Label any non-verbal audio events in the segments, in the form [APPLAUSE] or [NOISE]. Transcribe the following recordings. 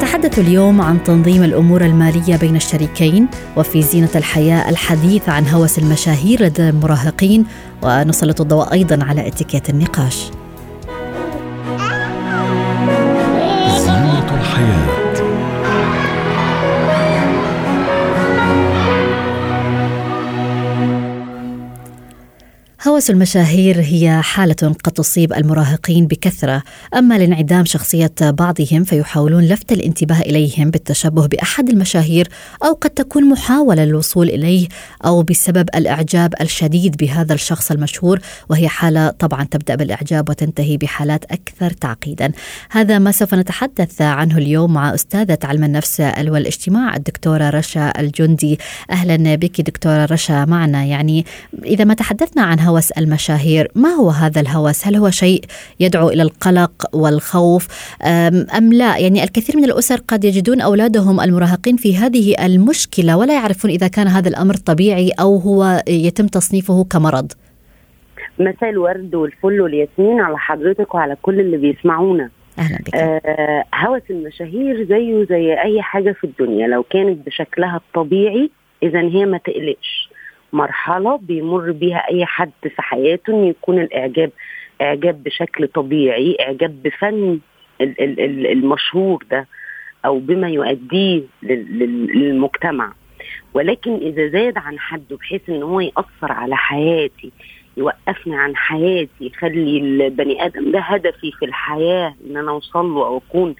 نتحدث اليوم عن تنظيم الأمور المالية بين الشريكين وفي زينة الحياة الحديث عن هوس المشاهير لدى المراهقين ونسلط الضوء أيضا على اتيكيت النقاش. هوس المشاهير هي حالة قد تصيب المراهقين بكثرة، أما لانعدام شخصية بعضهم فيحاولون لفت الانتباه إليهم بالتشبه بأحد المشاهير أو قد تكون محاولة للوصول إليه أو بسبب الإعجاب الشديد بهذا الشخص المشهور وهي حالة طبعا تبدأ بالإعجاب وتنتهي بحالات أكثر تعقيدا. هذا ما سوف نتحدث عنه اليوم مع أستاذة علم النفس والإجتماع الدكتورة رشا الجندي. أهلا بك دكتورة رشا معنا يعني إذا ما تحدثنا عن هوس المشاهير. ما هو هذا الهوس؟ هل هو شيء يدعو إلى القلق والخوف؟ أم, لا؟ يعني الكثير من الأسر قد يجدون أولادهم المراهقين في هذه المشكلة ولا يعرفون إذا كان هذا الأمر طبيعي أو هو يتم تصنيفه كمرض. مساء الورد والفل والياسمين على حضرتك وعلى كل اللي بيسمعونا. أهلا بك. آه هوس المشاهير زيه زي أي حاجة في الدنيا لو كانت بشكلها الطبيعي اذا هي ما تقلقش. مرحلة بيمر بيها أي حد في حياته إن يكون الإعجاب إعجاب بشكل طبيعي إعجاب بفن ال- ال- ال- المشهور ده أو بما يؤديه لل- لل- للمجتمع. ولكن إذا زاد عن حده بحيث إن هو يأثر على حياتي يوقفني عن حياتي يخلي البني آدم ده هدفي في الحياة إن أنا أوصل له أو أكون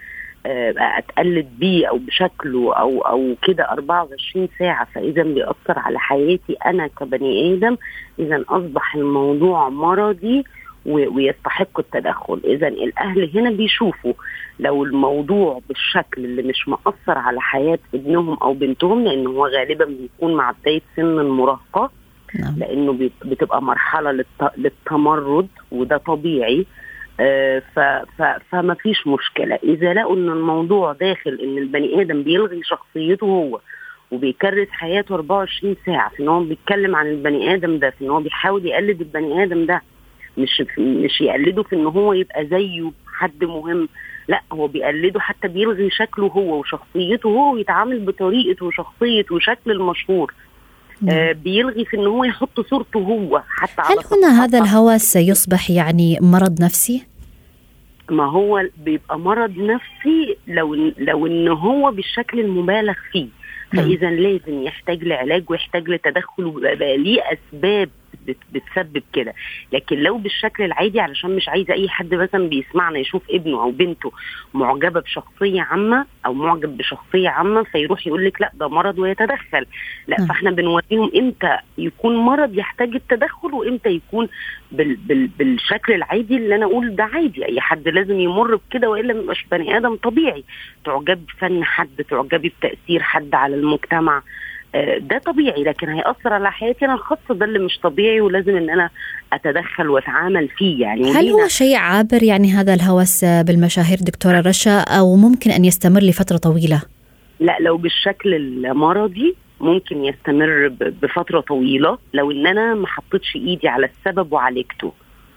أتقلد بيه أو بشكله أو أو كده 24 ساعة فإذا بيأثر على حياتي أنا كبني آدم إذا أصبح الموضوع مرضي ويستحق التدخل إذا الأهل هنا بيشوفوا لو الموضوع بالشكل اللي مش مأثر على حياة ابنهم أو بنتهم لأن هو غالبا بيكون مع بداية سن المراهقة نعم. لأنه بتبقى مرحلة للت- للتمرد وده طبيعي آه، فما فيش مشكلة. إذا لقوا إن الموضوع داخل إن البني آدم بيلغي شخصيته هو وبيكرس حياته 24 ساعة في إن هو بيتكلم عن البني آدم ده في إن هو بيحاول يقلد البني آدم ده مش مش يقلده في إن هو يبقى زيه حد مهم لا هو بيقلده حتى بيلغي شكله هو وشخصيته هو ويتعامل بطريقه وشخصيه وشكل المشهور. آه بيلغي في إن هو يحط صورته هو حتى على هل هنا هذا الهوس يصبح يعني مرض نفسي؟ ما هو بيبقى مرض نفسي لو لو إن هو بالشكل المبالغ فيه. فإذا لازم يحتاج لعلاج ويحتاج لتدخل ويبقى بقى ليه أسباب بتسبب كده. لكن لو بالشكل العادي علشان مش عايزة أي حد مثلا بيسمعنا يشوف ابنه أو بنته معجبة بشخصية عامة أو معجب بشخصية عامة فيروح يقول لك لا ده مرض ويتدخل. لا نعم. فإحنا بنوريهم إمتى يكون مرض يحتاج التدخل وإمتى يكون بال بال بالشكل العادي اللي أنا أقول ده عادي. أي حد لازم يمر بكده وإلا ما يبقاش بني آدم طبيعي. تعجب بفن حد تعجبي بتأثير حد على المجتمع. ده طبيعي لكن هيأثر على حياتي أنا الخاصه ده اللي مش طبيعي ولازم إن أنا أتدخل وأتعامل فيه يعني. هل هو شيء عابر يعني هذا الهوس بالمشاهير دكتورة رشا أو ممكن أن يستمر لفترة طويلة؟ لا لو بالشكل المرضي ممكن يستمر بفترة طويلة لو إن أنا ما حطيتش إيدي على السبب وعالجته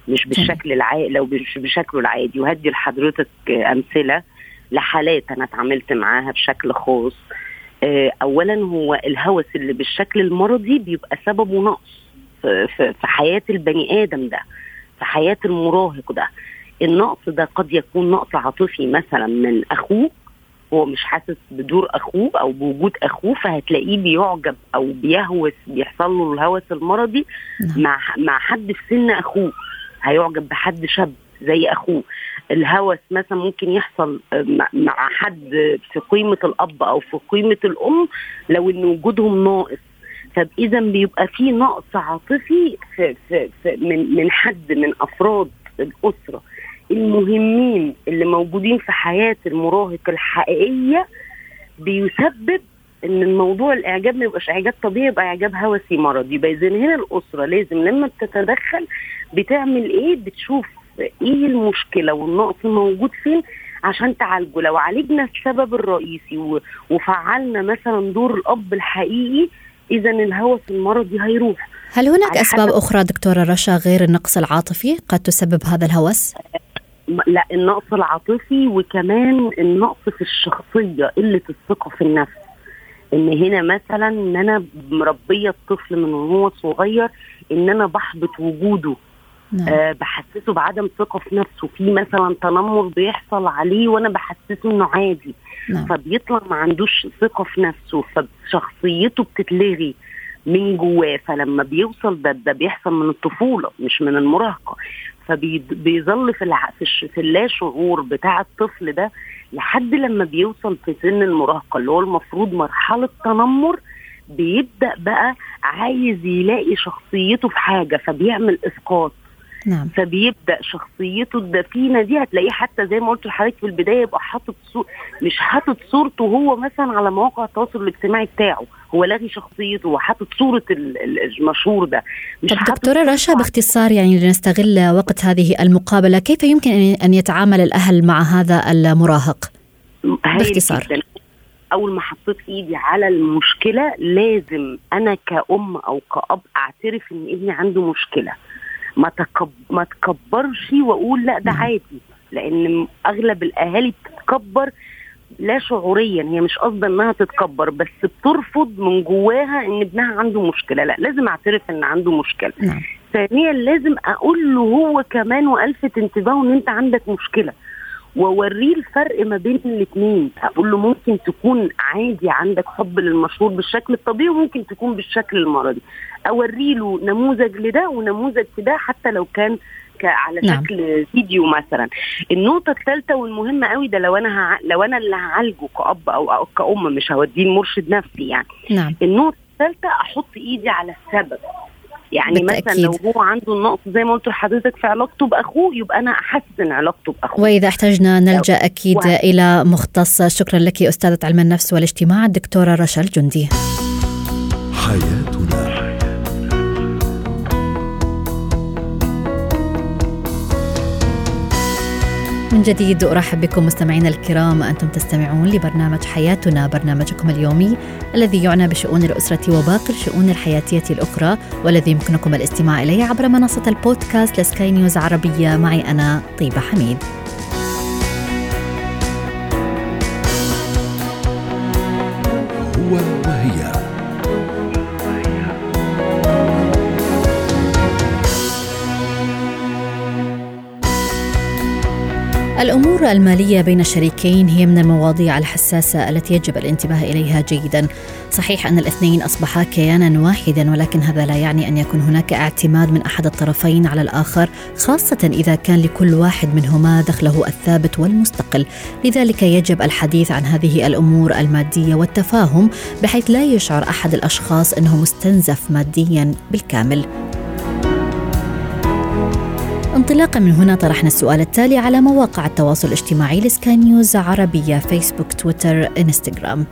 مش بالشكل العادي لو مش بشكله العادي. وهدي لحضرتك أمثلة لحالات أنا اتعاملت معاها بشكل خاص. اولا هو الهوس اللي بالشكل المرضي بيبقى سببه نقص في حياة البني آدم ده في حياة المراهق ده. النقص ده قد يكون نقص عاطفي مثلا من أخوه هو مش حاسس بدور أخوه أو بوجود أخوه فهتلاقيه بيعجب أو بيهوس بيحصل له الهوس المرضي نعم. مع مع حد في سن أخوه. هيعجب بحد شاب زي أخوه. الهوس مثلا ممكن يحصل مع- مع حد في قيمة الأب أو في قيمة الأم لو إن وجودهم ناقص. فاذا بيبقى في نقص عاطفي في في في من من حد من أفراد الأسرة. المهمين اللي موجودين في حياة المراهق الحقيقية بيسبب إن الموضوع الإعجاب ما يبقاش إعجاب طبيعي يبقى إعجاب هوسي مرضي. يبقى اذا هنا الأسرة لازم لما بتتدخل بتعمل إيه؟ بتشوف إيه المشكلة والنقص موجود فين؟ عشان تعالجه. لو عالجنا السبب الرئيسي وفعلنا مثلا دور الأب الحقيقي اذا الهوس المرضي هيروح. هل هناك أسباب أخرى دكتورة رشا غير النقص العاطفي قد تسبب هذا الهوس؟ لا النقص العاطفي وكمان النقص في الشخصية قلة الثقة في النفس. إن هنا مثلا إن أنا مربية الطفل من وهو صغير إن أنا بحبط وجوده. نعم. أه بحسسه بعدم ثقة في نفسه. في مثلا تنمر بيحصل عليه وأنا بحسسه إنه عادي. نعم. فبيطلع ما عندوش ثقة في نفسه. فشخصيته بتتلغي من جواه. فلما بيوصل ده ده بيحصل من الطفولة مش من المراهقة. فبيظل في الع... في, في اللا شعور بتاع الطفل ده لحد لما بيوصل في سن المراهقة اللي هو المفروض مرحلة تنمر. بيبدأ بقى عايز يلاقي شخصيته في حاجة فبيعمل إسقاط. نعم. فبيبدأ شخصيته الدفينة دي هتلاقيه حتى زي ما قلت لحضرتك في البداية يبقى حاطط صور مش حاطط صورته هو مثلا على مواقع التواصل الاجتماعي بتاعه هو لاغي شخصيته وحاطط صورة المشهور ده مش طب دكتورة رشا باختصار يعني لنستغل وقت هذه المقابلة كيف يمكن ان يتعامل الأهل مع هذا المراهق باختصار جداً. أول ما حطيت إيدي على المشكلة لازم أنا كأم أو كأب أعترف إن ابني عنده مشكلة ما تكب ما تكبرش وأقول لا ده عادي. لأن أغلب الأهالي بتتكبر لا شعوريا. هي مش قصده إنها تتكبر بس بترفض من جواها إن ابنها عنده مشكلة. لا لازم أعترف إن عنده مشكلة. نعم. ثانيا لازم أقول له هو كمان وألفت انتباهه إن أنت عندك مشكلة. واوريه الفرق ما بين الاثنين أقول له ممكن تكون عادي عندك حب للمشهور بالشكل الطبيعي وممكن تكون بالشكل المرضي. اوري له نموذج لده ونموذج لده حتى لو كان على نعم. شكل فيديو مثلا. النقطة الثالثة والمهمة قوي ده لو أنا هع... لو أنا اللي هعالجه كأب أو, أو كأم مش هوديه مرشد نفسي يعني. نعم. النقطة الثالثة أحط إيدي على السبب. يعني بالتأكيد. مثلا لو هو عنده النقص زي ما قلت لحضرتك في علاقته بأخوه يبقى أنا أحسن علاقته بأخوه. وإذا احتجنا نلجأ أكيد و... إلى مختص. شكرا لك أستاذة علم النفس والاجتماع الدكتورة رشا الجندي حياتنا من جديد. أرحب بكم مستمعينا الكرام. أنتم تستمعون لبرنامج حياتنا برنامجكم اليومي الذي يعنى بشؤون الأسرة وباقي الشؤون الحياتية الأخرى والذي يمكنكم الاستماع إليه عبر منصة البودكاست لسكاي نيوز عربية. معي أنا طيبة حميد. الأمور المالية بين الشريكين هي من المواضيع الحساسة التي يجب الانتباه إليها جيدا. صحيح أن الاثنين أصبحا كيانا واحدا ولكن هذا لا يعني أن يكون هناك اعتماد من أحد الطرفين على الآخر خاصة إذا كان لكل واحد منهما دخله الثابت والمستقل. لذلك يجب الحديث عن هذه الأمور المادية والتفاهم بحيث لا يشعر أحد الأشخاص أنه مستنزف ماديا بالكامل. انطلاقا من هنا طرحنا السؤال التالي على مواقع التواصل الاجتماعي لسكاي نيوز عربية فيسبوك تويتر إنستغرام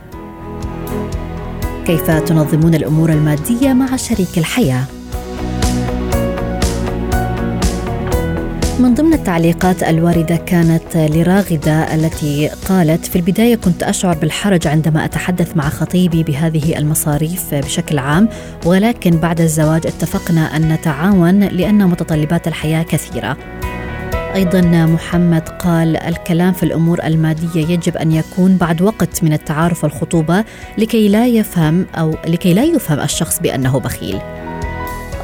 كيف تنظمون الأمور المادية مع شريك الحياة؟ من ضمن التعليقات الواردة كانت لراغدة التي قالت في البداية كنت أشعر بالحرج عندما أتحدث مع خطيبي بهذه المصاريف بشكل عام ولكن بعد الزواج اتفقنا أن نتعاون لأن متطلبات الحياة كثيرة. أيضا محمد قال الكلام في الأمور المادية يجب أن يكون بعد وقت من التعارف والخطوبة لكي لا يفهم أو لكي لا يفهم الشخص بأنه بخيل.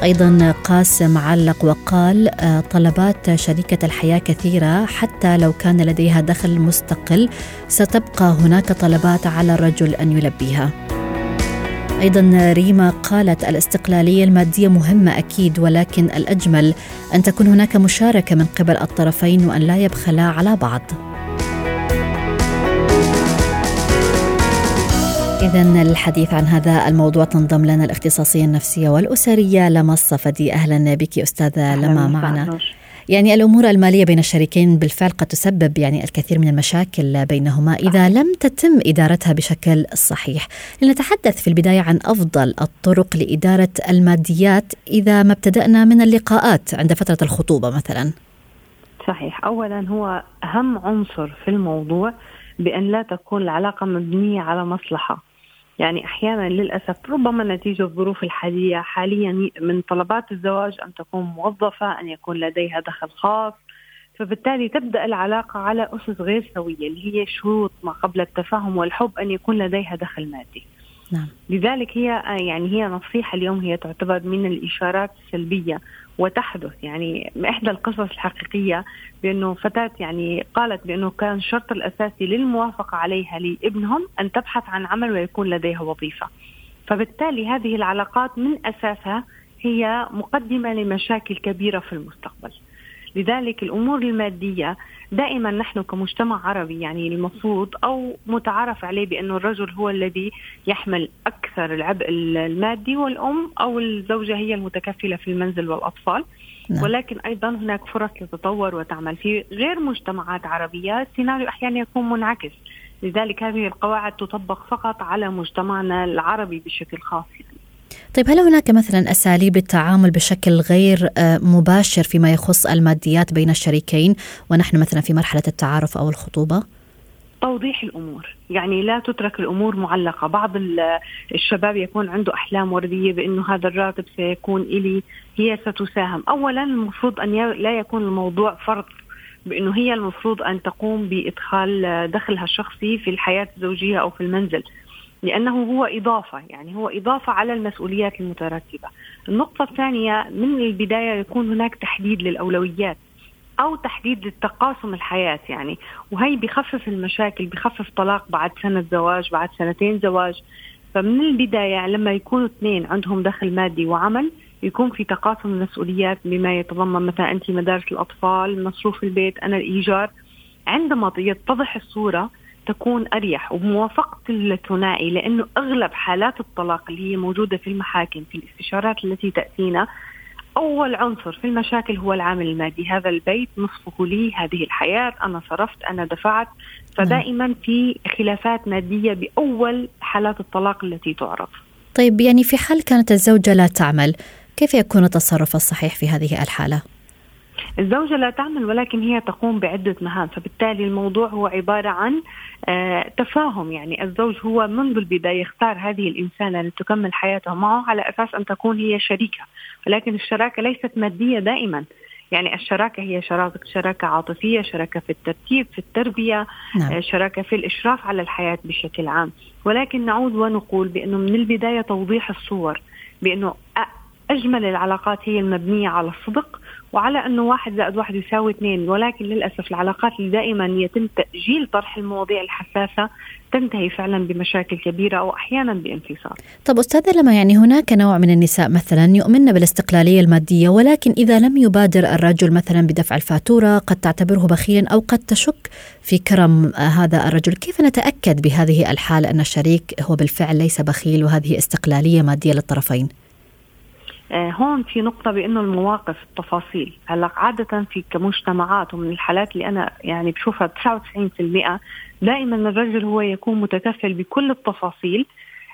أيضا قاسم علق وقال آه، طلبات شريكه الحياة كثيرة حتى لو كان لديها دخل مستقل ستبقى هناك طلبات على الرجل أن يلبيها. أيضا ريما قالت الاستقلالية المادية مهمة أكيد ولكن الأجمل أن تكون هناك مشاركة من قبل الطرفين وأن لا يبخلا على بعض. إذا للحديث عن هذا الموضوع تنضم لنا الاختصاصية النفسية والأسرية لما الصفدي أهلا بك أستاذة لما معنا يعني الأمور المالية بين الشريكين بالفعل قد تسبب يعني الكثير من المشاكل بينهما إذا لم تتم إدارتها بشكل صحيح. لنتحدث في البداية عن أفضل الطرق لإدارة الماديات إذا ما ابتدأنا من اللقاءات عند فترة الخطوبة مثلا. صحيح، اولا هو أهم عنصر في الموضوع بأن لا تكون العلاقة مبنية على مصلحة. يعني أحيانا للأسف ربما نتيجة الظروف الحالية حاليا من طلبات الزواج أن تكون موظفة أن يكون لديها دخل خاص فبالتالي تبدأ العلاقة على أسس غير سوية اللي هي شروط ما قبل التفاهم والحب أن يكون لديها دخل مادي. نعم. لذلك هي يعني هي نصيحة اليوم هي تعتبر من الإشارات السلبية وتحدث يعني إحدى القصص الحقيقية بأنه فتاة يعني قالت بأنه كان الشرط الأساسي للموافقة عليها لابنهم أن تبحث عن عمل ويكون لديها وظيفة. فبالتالي هذه العلاقات من أساسها هي مقدمة لمشاكل كبيرة في المستقبل. لذلك الأمور المادية دائما نحن كمجتمع عربي يعني المفروض أو متعارف عليه بأنه الرجل هو الذي يحمل أكثر العبء المادي والأم أو الزوجة هي المتكفلة في المنزل والأطفال نعم. ولكن أيضا هناك فرص لتطور وتعمل في غير مجتمعات عربية السيناريو أحيانا يكون منعكس لذلك هذه القواعد تطبق فقط على مجتمعنا العربي بشكل خاص يعني. طيب هل هناك مثلا أساليب التعامل بشكل غير آه، مباشر فيما يخص الماديات بين الشريكين ونحن مثلا في مرحلة التعارف أو الخطوبة؟ توضيح الأمور، يعني لا تترك الأمور معلقة، بعض الشباب يكون عنده أحلام وردية بأنه هذا الراتب سيكون إلي هي ستساهم، اولا المفروض أن لا يكون الموضوع فرض بأنه هي المفروض أن تقوم بإدخال دخلها الشخصي في الحياة الزوجية أو في المنزل، لأنه هو إضافة يعني هو إضافة على المسؤوليات المترتبة. النقطة الثانية من البداية يكون هناك تحديد للأولويات أو تحديد للتقاسم الحياة يعني. وهي بخفف المشاكل بخفف طلاق بعد سنة زواج بعد سنتين زواج. فمن البداية لما يكونوا اثنين عندهم دخل مادي وعمل يكون في تقاسم المسؤوليات بما يتضمن مثلا أنت مدارس الأطفال مصروف البيت أنا الإيجار. عندما يتضح الصورة تكون أريح وبموافقه الثنائي لأنه أغلب حالات الطلاق اللي هي موجودة في المحاكم في الاستشارات التي تأتينا أول عنصر في المشاكل هو العامل المادي. هذا البيت نصفه لي هذه الحياة أنا صرفت أنا دفعت. فدائما في خلافات مادية بأول حالات الطلاق التي تعرف طيب يعني في حال كانت الزوجة لا تعمل كيف يكون التصرف الصحيح في هذه الحالة؟ الزوجة لا تعمل ولكن هي تقوم بعدة مهام. فبالتالي الموضوع هو عبارة عن آه تفاهم. يعني الزوج هو منذ البداية يختار هذه الإنسانة لتكمل حياته معه على أساس أن تكون هي شريكة. ولكن الشراكة ليست مادية دائما. يعني الشراكة هي شراكة شراكة عاطفية شراكة في الترتيب في التربية نعم. آه، شراكة في الإشراف على الحياة بشكل عام. ولكن نعود ونقول بأنه من البداية توضيح الصور بأنه أجمل العلاقات هي المبنية على الصدق وعلى أنه واحد زائد واحد يساوي اثنين ولكن للأسف العلاقات اللي دائما يتم تأجيل طرح المواضيع الحساسة تنتهي فعلا بمشاكل كبيرة أو أحيانا بانفصال. طب أستاذة لما يعني هناك نوع من النساء مثلا يؤمن بالاستقلالية المادية ولكن إذا لم يبادر الرجل مثلا بدفع الفاتورة قد تعتبره بخيلا أو قد تشك في كرم هذا الرجل، كيف نتأكد بهذه الحالة أن الشريك هو بالفعل ليس بخيل وهذه استقلالية مادية للطرفين؟ آه، هون في نقطة بأنه المواقف التفاصيل. هلأ عادة في كمجتمعات ومن الحالات اللي أنا يعني بشوفها 99% دائما الرجل هو يكون متكفل بكل التفاصيل.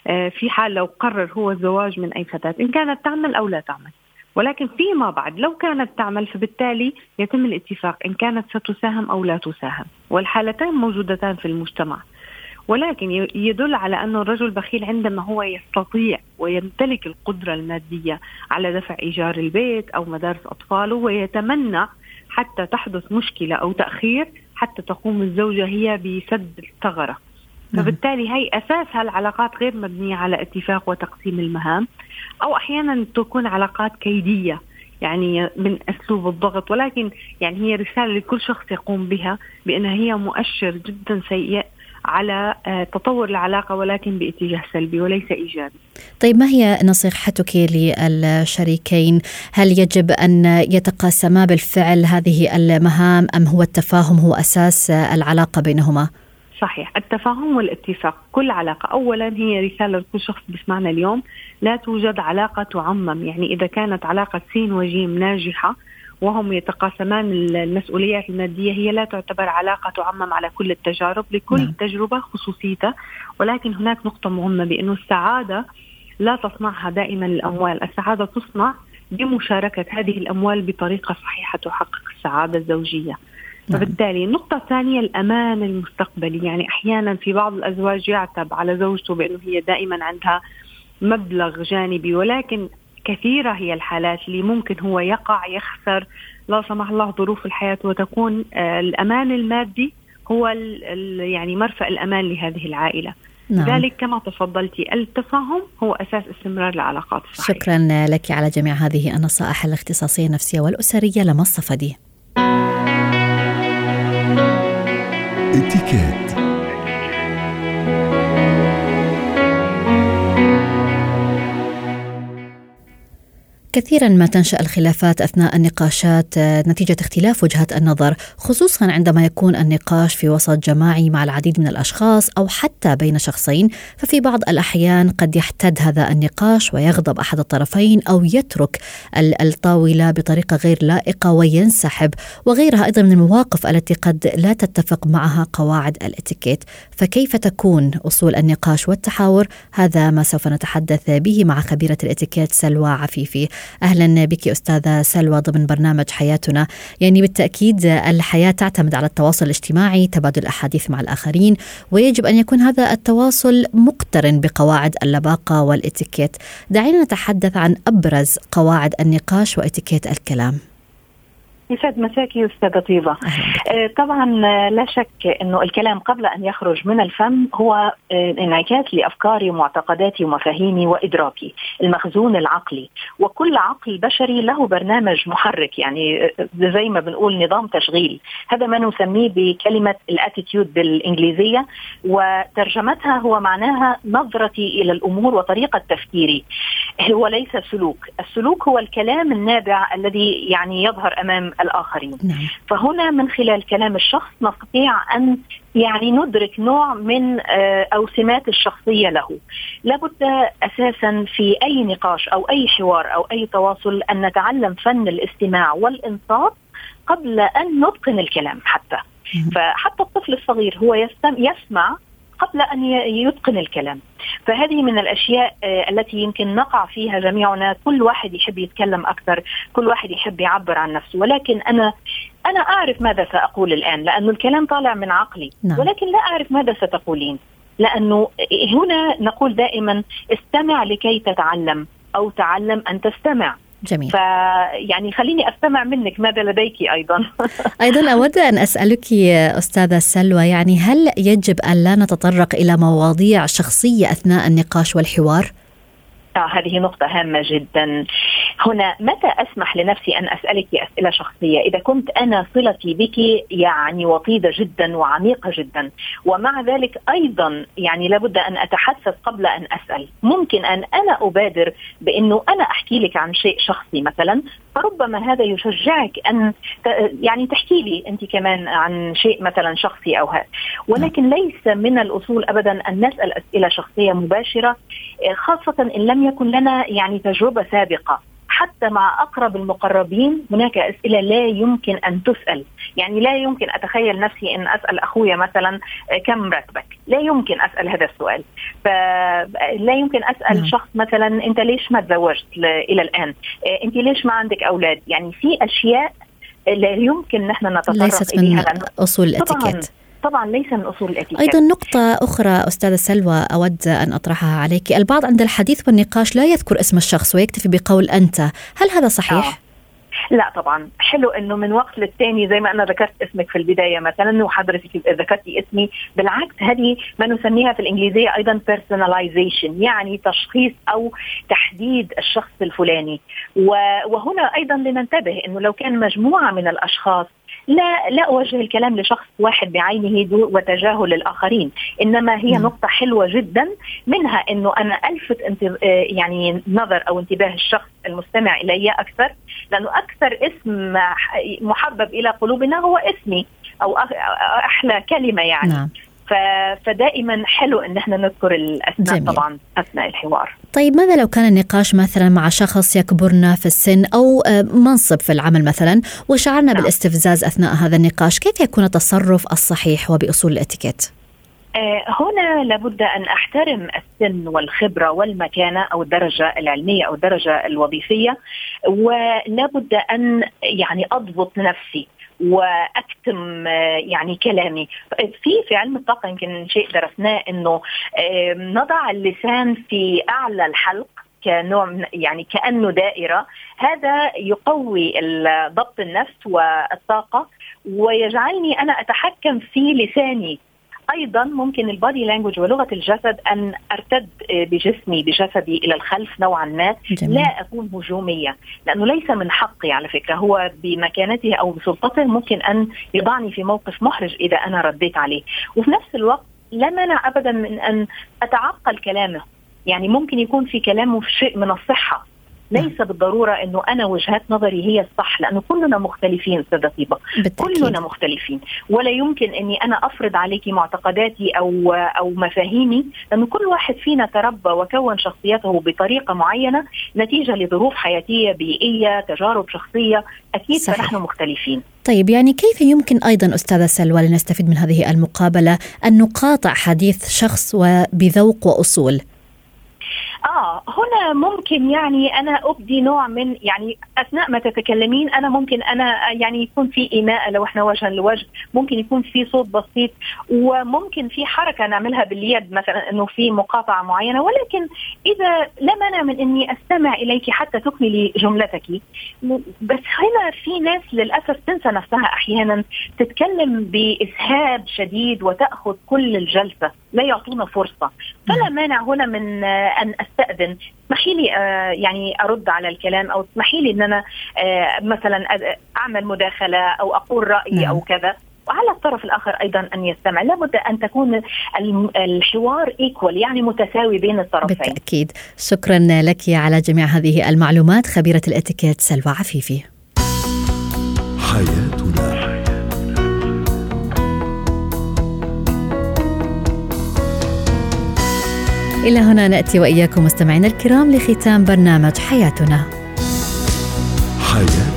آه، في حال لو قرر هو الزواج من أي فتاة إن كانت تعمل أو لا تعمل. ولكن فيما بعد لو كانت تعمل فبالتالي يتم الاتفاق إن كانت ستساهم أو لا تساهم. والحالتين موجودتان في المجتمع. ولكن يدل على أن الرجل بخيل عندما هو يستطيع ويمتلك القدرة المادية على دفع إيجار البيت أو مدارس أطفاله ويتمنى حتى تحدث مشكلة أو تأخير حتى تقوم الزوجة هي بسد الثغرة نعم. فبالتالي هي أساسها العلاقات غير مبنية على اتفاق وتقسيم المهام أو أحيانا تكون علاقات كيدية يعني من أسلوب الضغط ولكن يعني هي رسالة لكل شخص يقوم بها بأنها هي مؤشر جدا سيء على آه، تطور العلاقة ولكن باتجاه سلبي وليس إيجابي. طيب ما هي نصيحتك للشريكين؟ هل يجب أن يتقاسما بالفعل هذه المهام أم هو التفاهم هو أساس العلاقة بينهما؟ صحيح التفاهم والاتفاق كل علاقة أولا هي رسالة لكل شخص بيسمعنا اليوم لا توجد علاقة تعمم يعني إذا كانت علاقة سين وجيم ناجحة وهم يتقاسمان المسؤوليات المادية. هي لا تعتبر علاقة تعمم على كل التجارب لكل نعم. تجربة خصوصيتها. ولكن هناك نقطة مهمة بأنه السعادة لا تصنعها دائما الأموال. السعادة تصنع بمشاركة هذه الأموال بطريقة صحيحة تحقق السعادة الزوجية. نعم. فبالتالي النقطة الثانية الأمان المستقبلي. يعني أحيانا في بعض الأزواج يعتب على زوجته بأنه هي دائما عندها مبلغ جانبي. ولكن كثيرة هي الحالات اللي ممكن هو يقع يخسر لا سمح الله ظروف الحياة وتكون آه، الأمان المادي هو يعني مرفأ الأمان لهذه العائلة. نعم. ذلك كما تفضلتي التفاهم هو أساس استمرار العلاقات الصحية شكرا لك على جميع هذه النصائح الاختصاصية النفسية والأسرية. لما الصفدي اتكات كثيرا ما تنشأ الخلافات أثناء النقاشات آه، نتيجة اختلاف وجهات النظر خصوصا عندما يكون النقاش في وسط جماعي مع العديد من الأشخاص أو حتى بين شخصين ففي بعض الأحيان قد يحتد هذا النقاش ويغضب أحد الطرفين أو يترك الطاولة بطريقة غير لائقة وينسحب وغيرها أيضا من المواقف التي قد لا تتفق معها قواعد الإتيكيت. فكيف تكون أصول النقاش والتحاور؟ هذا ما سوف نتحدث به مع خبيرة الإتيكيت سلوى عفيفي. أهلا بك أستاذة سلوى ضمن برنامج حياتنا. يعني بالتأكيد الحياة تعتمد على التواصل الاجتماعي تبادل الأحاديث مع الآخرين ويجب أن يكون هذا التواصل مقترن بقواعد اللباقة والإتيكيت. دعينا نتحدث عن أبرز قواعد النقاش وإتيكيت الكلام. يسعد مساكي أستاذة طيبة. آه طبعا آه، لا شك إنه الكلام قبل أن يخرج من الفم هو آه انعكاس لأفكاري ومعتقداتي ومفاهيمي وإدراكي المخزون العقلي. وكل عقل بشري له برنامج محرك يعني زي ما بنقول نظام تشغيل. هذا ما نسميه بكلمة الأتيتيود بالإنجليزية وترجمتها هو معناها نظرتي إلى الأمور وطريقة تفكيري. هو ليس سلوك. السلوك هو الكلام النابع الذي يعني يظهر أمام الآخرين. نعم. فهنا من خلال كلام الشخص نستطيع أن يعني ندرك نوع من آه، أو سمات الشخصية له. لابد أساسا في أي نقاش أو أي حوار أو أي تواصل أن نتعلم فن الاستماع والإنصات قبل أن نتقن الكلام حتى. فحتى الطفل الصغير هو يسمع قبل أن يتقن الكلام. فهذه من الأشياء آه، التي يمكن نقع فيها جميعنا. كل واحد يحب يتكلم أكثر كل واحد يحب يعبر عن نفسه. ولكن أنا أنا أعرف ماذا سأقول الآن لأنه الكلام طالع من عقلي. نعم. ولكن لا أعرف ماذا ستقولين. لأنه هنا نقول دائما استمع لكي تتعلم أو تعلم أن تستمع. جميل فيعني خليني أستمع منك ماذا لديك أيضا [LAUGHS] أيضا أود أن أسألك أستاذة سلوى يعني هل يجب أن لا نتطرق إلى مواضيع شخصية أثناء النقاش والحوار؟ آه هذه نقطة هامة جدا. هنا متى أسمح لنفسي أن أسألك أسئلة شخصية؟ إذا كنت أنا صلتي بك يعني وطيدة جدا وعميقة جدا ومع ذلك أيضا يعني لابد أن أتحسس قبل أن أسأل. ممكن أن أنا أبادر بأنه أنا أحكي لك عن شيء شخصي مثلا فربما هذا يشجعك أن يعني تحكي لي أنت كمان عن شيء مثلا شخصي أو هذا. ولكن ليس من الأصول أبدا أن نسأل أسئلة شخصية مباشرة خاصة إن لم يكن لنا يعني تجربة سابقة حتى مع أقرب المقربين هناك أسئلة لا يمكن أن تسأل، يعني لا يمكن أتخيل نفسي إن أسأل أخويا مثلا كم راتبك؟ لا يمكن أسأل هذا السؤال، فلا يمكن أسأل م. شخص مثلا أنت ليش ما تزوجت إلى الآن؟ أنت ليش ما عندك أولاد؟ يعني في أشياء لا يمكن نحن نتطرق ليست من أصول الاتيكيت طبعا ليس من أصول الاتيكيت أيضا نقطة أخرى أستاذة سلوى أود أن أطرحها عليك. البعض عند الحديث والنقاش لا يذكر اسم الشخص ويكتفي بقول أنت. هل هذا صحيح؟ آه. لا طبعا. حلو إنه من وقت للتاني زي ما أنا ذكرت اسمك في البداية مثلا وحضرتك ذكرتي اسمي. بالعكس هذه ما نسميها في الإنجليزية أيضا personalization يعني تشخيص أو تحديد الشخص الفلاني. وهنا أيضا لننتبه إنه لو كان مجموعة من الأشخاص لا لا أوجه الكلام لشخص واحد بعينه وتجاهل الآخرين إنما هي م. نقطة حلوة جدا منها إنه أنا ألفت يعني نظر أو انتباه الشخص المستمع إلي أكثر لأنه أكثر اسم محبب إلى قلوبنا هو اسمي أو أحلى كلمة يعني نعم. فدائما حلو إن إحنا نذكر الأسماء جميل. طبعا أثناء الحوار طيب ماذا لو كان النقاش مثلا مع شخص يكبرنا في السن أو آه، منصب في العمل مثلا وشعرنا نعم. بالاستفزاز أثناء هذا النقاش كيف يكون التصرف الصحيح وبأصول الإتيكيت آه، هنا لابد أن أحترم السن والخبرة والمكانة أو الدرجة العلمية أو الدرجة الوظيفية ولابد أن يعني أضبط نفسي وأكتم آه، يعني كلامي. في في علم الطاقة يمكن شيء درسناه إنه آه، نضع اللسان في أعلى الحلق كنوع يعني كأنه دائرة. هذا يقوي ضبط النفس والطاقة ويجعلني أنا أتحكم في لساني. أيضا ممكن البادي لانجوج ولغة الجسد أن أرتد بجسمي بجسدي إلى الخلف نوعا ما. جميل. لا أكون هجومية لأنه ليس من حقي على فكرة. هو بمكانته أو بسلطته ممكن أن يضعني في موقف محرج إذا أنا رديت عليه. وفي نفس الوقت لا مانع ابدا من أن أتعقل كلامه. يعني ممكن يكون في كلامه في شيء من الصحة. ليس بالضرورة إنه أنا وجهات نظري هي الصح لأنه كلنا مختلفين استاذه طيبة. كلنا مختلفين. ولا يمكن إني أنا أفرض عليك معتقداتي أو أو مفاهيمي لأنه كل واحد فينا تربى وكون شخصيته بطريقة معينة نتيجة لظروف حياتية بيئية تجارب شخصية. أكيد صحيح. فنحن مختلفين. طيب يعني كيف يمكن أيضا أستاذة سلوى لنستفيد من هذه المقابلة أن نقاطع حديث شخص وبذوق وأصول؟ آه هنا ممكن يعني أنا أبدي نوع من يعني أثناء ما تتكلمين أنا ممكن أنا يعني يكون في إيماء لو إحنا وجها لوجه ممكن يكون في صوت بسيط وممكن في حركة نعملها باليد مثلا إنه في مقاطعة معينة ولكن إذا لا مانع من إني أستمع اليك حتى تكملي جملتك بس هنا في ناس للأسف تنسى نفسها أحيانا تتكلم بإسهاب شديد وتأخذ كل الجلسة لا يعطونا فرصة. فلا مانع هنا من أن أستأذن. اسمحي لي آه، يعني أرد على الكلام أو اسمحي لي إن أنا آه، مثلا أعمل مداخلة أو أقول رايي نعم. أو كذا. وعلى الطرف الآخر أيضا أن يستمع. لابد أن تكون الحوار ايكوال يعني متساوي بين الطرفين. بالتأكيد. شكرا لك على جميع هذه المعلومات. خبيرة الإتيكيت سلوى عفيفي. حياتنا إلى هنا نأتي وإياكم مستمعينا الكرام لختام برنامج حياتنا. حياتنا